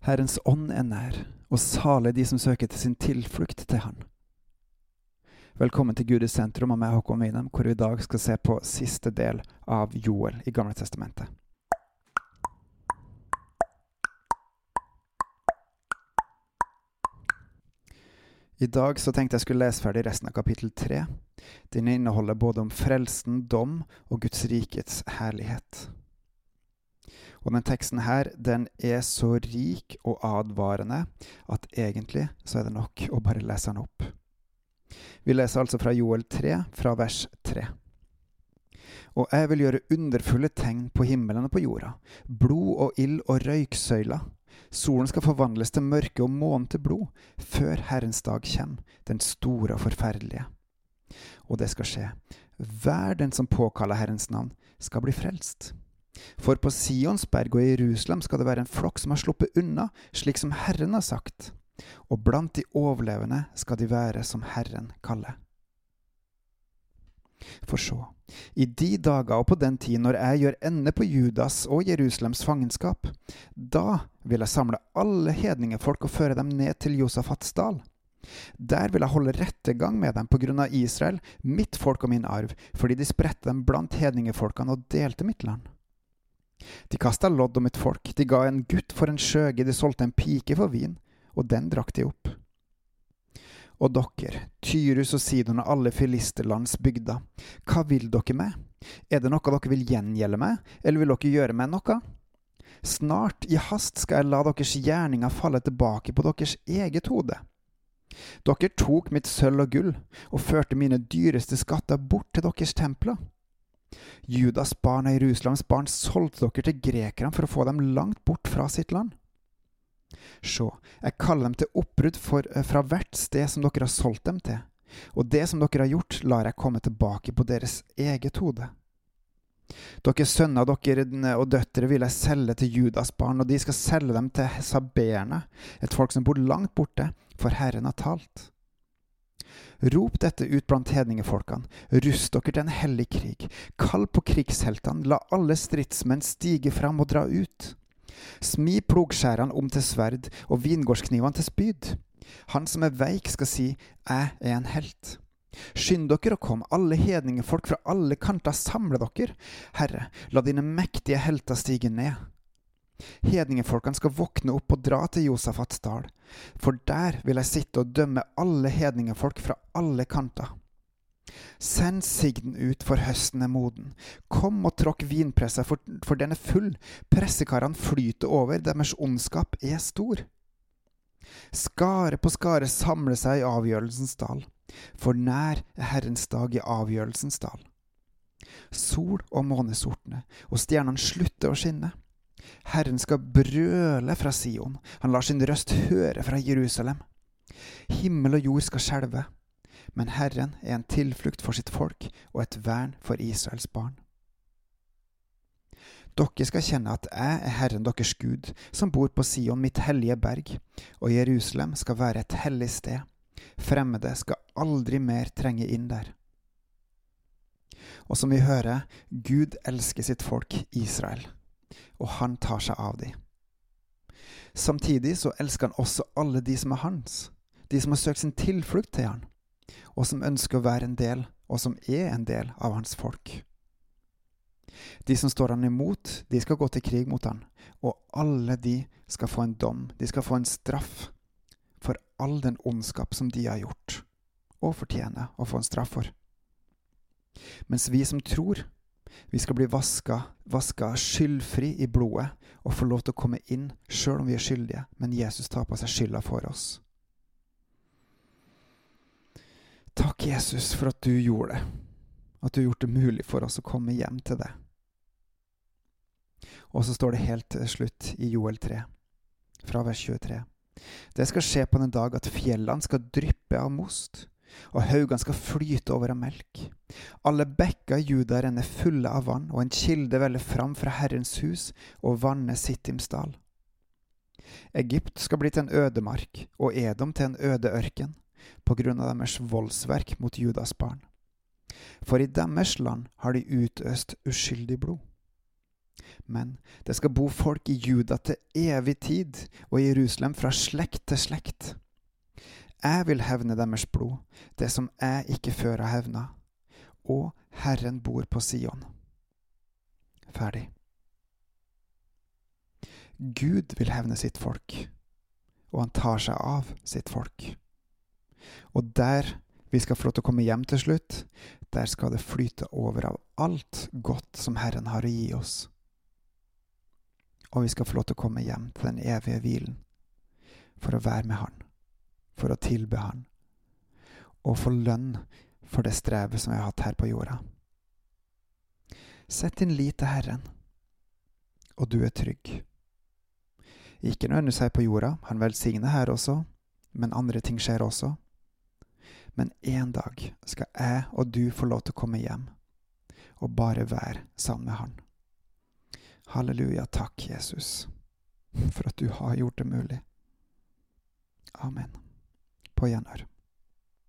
Herrens ånd er nær, og salig de som søker til sin tilflukt til Han. Velkommen til Gud i sentrum av meg, Håkon Winnem, hvor vi i dag skal se på siste del av Joel i Gamle testamentet. I dag så tenkte jeg skulle lese ferdig resten av kapittel tre. Den inneholder både om frelsen, dom og Guds rikets herlighet. Og den teksten her, den er så rik og advarende at egentlig så er det nok å bare lese den opp. Vi leser altså fra Joel 3, fra vers 3. Og jeg vil gjøre underfulle tegn på himmelen og på jorda, blod og ild og røyksøyler. Solen skal forvandles til mørke og månen til blod, før Herrens dag kommer, den store og forferdelige. Og det skal skje. Hver den som påkaller Herrens navn, skal bli frelst. For på Sionsberg og i Jerusalem skal det være en flokk som har sluppet unna, slik som Herren har sagt. Og blant de overlevende skal de være som Herren kaller. For så, i de dager og på den tid når jeg gjør ende på Judas og Jerusalems fangenskap, da vil jeg samle alle hedningefolk og føre dem ned til Josafats dal. Der vil jeg holde rettergang med dem på grunn av Israel, mitt folk og min arv, fordi de spredte dem blant hedningefolkene og delte mitt land. De kasta lodd om et folk, de ga en gutt for en skjøge, de solgte en pike for vin, og den drakk de opp. Og dere, Tyrus og Sidon og alle filisterlands bygder, hva vil dere med? Er det noe dere vil gjengjelde meg, eller vil dere gjøre meg noe? Snart, i hast, skal jeg la deres gjerninger falle tilbake på deres eget hode. Dere tok mitt sølv og gull og førte mine dyreste skatter bort til deres templer. Judas barn og Jerusalems barn solgte dere til grekerne for å få dem langt bort fra sitt land. Sjå, jeg kaller dem til oppbrudd eh, fra hvert sted som dere har solgt dem til, og det som dere har gjort, lar jeg komme tilbake på deres eget hode. Deres sønner dere og døtre vil jeg selge til Judas barn, og de skal selge dem til sabeerne, et folk som bor langt borte, for Herren har talt. Rop dette ut blant hedningefolkene, rust dere til en hellig krig, kall på krigsheltene, la alle stridsmenn stige fram og dra ut. Smi plogskjærene om til sverd og vingårdsknivene til spyd. Han som er veik, skal si, Jeg er en helt. Skynd dere å komme, alle hedningefolk fra alle kanter, samle dere. Herre, la dine mektige helter stige ned. Hedningefolkene skal våkne opp og dra til Josafats dal, for der vil jeg sitte og dømme alle hedningefolk fra alle kanter. Send sigden ut, for høsten er moden. Kom og tråkk vinpressa, for, for den er full. Pressekarene flyter over, deres ondskap er stor. Skare på skare samler seg i avgjørelsens dal, for nær er Herrens dag i avgjørelsens dal. Sol og månesortene, og stjernene slutter å skinne. Herren skal brøle fra Sion, han lar sin røst høre fra Jerusalem. Himmel og jord skal skjelve, men Herren er en tilflukt for sitt folk og et vern for Israels barn. Dere skal kjenne at jeg er Herren deres Gud, som bor på Sion, mitt hellige berg, og Jerusalem skal være et hellig sted. Fremmede skal aldri mer trenge inn der. Og som vi hører, Gud elsker sitt folk Israel og han tar seg av dem. Samtidig så elsker han også alle de som er hans, de som har søkt sin tilflukt til han, og som ønsker å være en del, og som er en del av hans folk. De som står han imot, de skal gå til krig mot han, og alle de skal få en dom, de skal få en straff for all den ondskap som de har gjort, og fortjener å få en straff for. Mens vi som tror, vi skal bli vaska, vaska skyldfri i blodet og få lov til å komme inn sjøl om vi er skyldige, men Jesus tar på seg skylda for oss. Takk, Jesus, for at du gjorde det, at du gjort det mulig for oss å komme hjem til det. Og så står det helt til slutt i Joel 3, fra vers 23. Det skal skje på den dag at fjellene skal dryppe av most, og haugene skal flyte over av melk. Alle bekker i Juda renner fulle av vann, og en kilde veller fram fra Herrens hus og vanner Sittims dal. Egypt skal bli til en ødemark, og Edom til en øde ørken, på grunn av deres voldsverk mot Judas barn. For i deres land har de utøst uskyldig blod. Men det skal bo folk i Juda til evig tid, og i Jerusalem fra slekt til slekt. Jeg vil hevne deres blod, det som jeg ikke før har hevna, og Herren bor på Sion. Ferdig. Gud vil hevne sitt folk, og han tar seg av sitt folk. Og der vi skal få lov til å komme hjem til slutt, der skal det flyte over av alt godt som Herren har å gi oss. Og vi skal få lov til å komme hjem til den evige hvilen, for å være med Han, for å tilbe Han, og få lønn for det strevet som jeg har hatt her på jorda. Sett din lit til Herren, og du er trygg. Ikke nødvendigvis her på jorda, han velsigner her også, men andre ting skjer også. Men en dag skal jeg og du få lov til å komme hjem og bare være sammen med Han. Halleluja, takk, Jesus, for at du har gjort det mulig. Amen. På gjenhør.